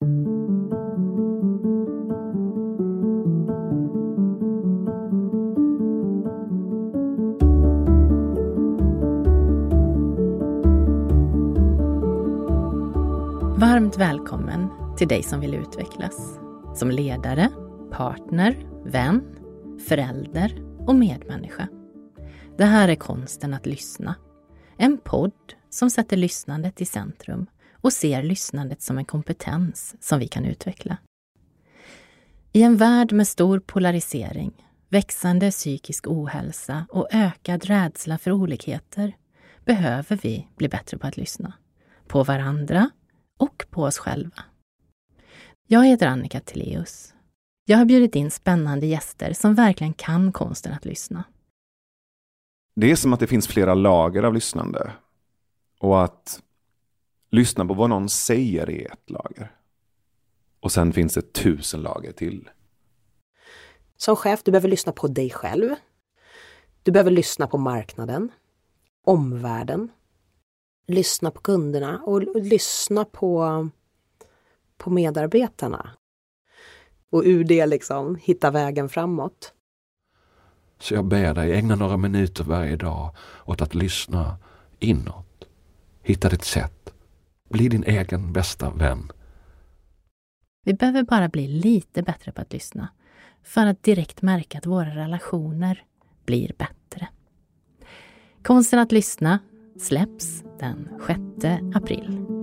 Varmt välkommen till dig som vill utvecklas. Som ledare, partner, vän, förälder och medmänniska. Det här är konsten att lyssna. En podd som sätter lyssnandet i centrum och ser lyssnandet som en kompetens som vi kan utveckla. I en värld med stor polarisering, växande psykisk ohälsa och ökad rädsla för olikheter behöver vi bli bättre på att lyssna. På varandra och på oss själva. Jag heter Annika Tilléus. Jag har bjudit in spännande gäster som verkligen kan konsten att lyssna. Det är som att det finns flera lager av lyssnande. Och att lyssna på vad någon säger är ett lager. Och sen finns det tusen lager till. Som chef, du behöver lyssna på dig själv. Du behöver lyssna på marknaden, omvärlden, lyssna på kunderna och, och lyssna på, på medarbetarna. Och ur det liksom hitta vägen framåt. Så jag ber dig ägna några minuter varje dag åt att lyssna inåt. Hitta ditt sätt. Bli din egen bästa vän. Vi behöver bara bli lite bättre på att lyssna för att direkt märka att våra relationer blir bättre. Konsten att lyssna släpps den 6 april.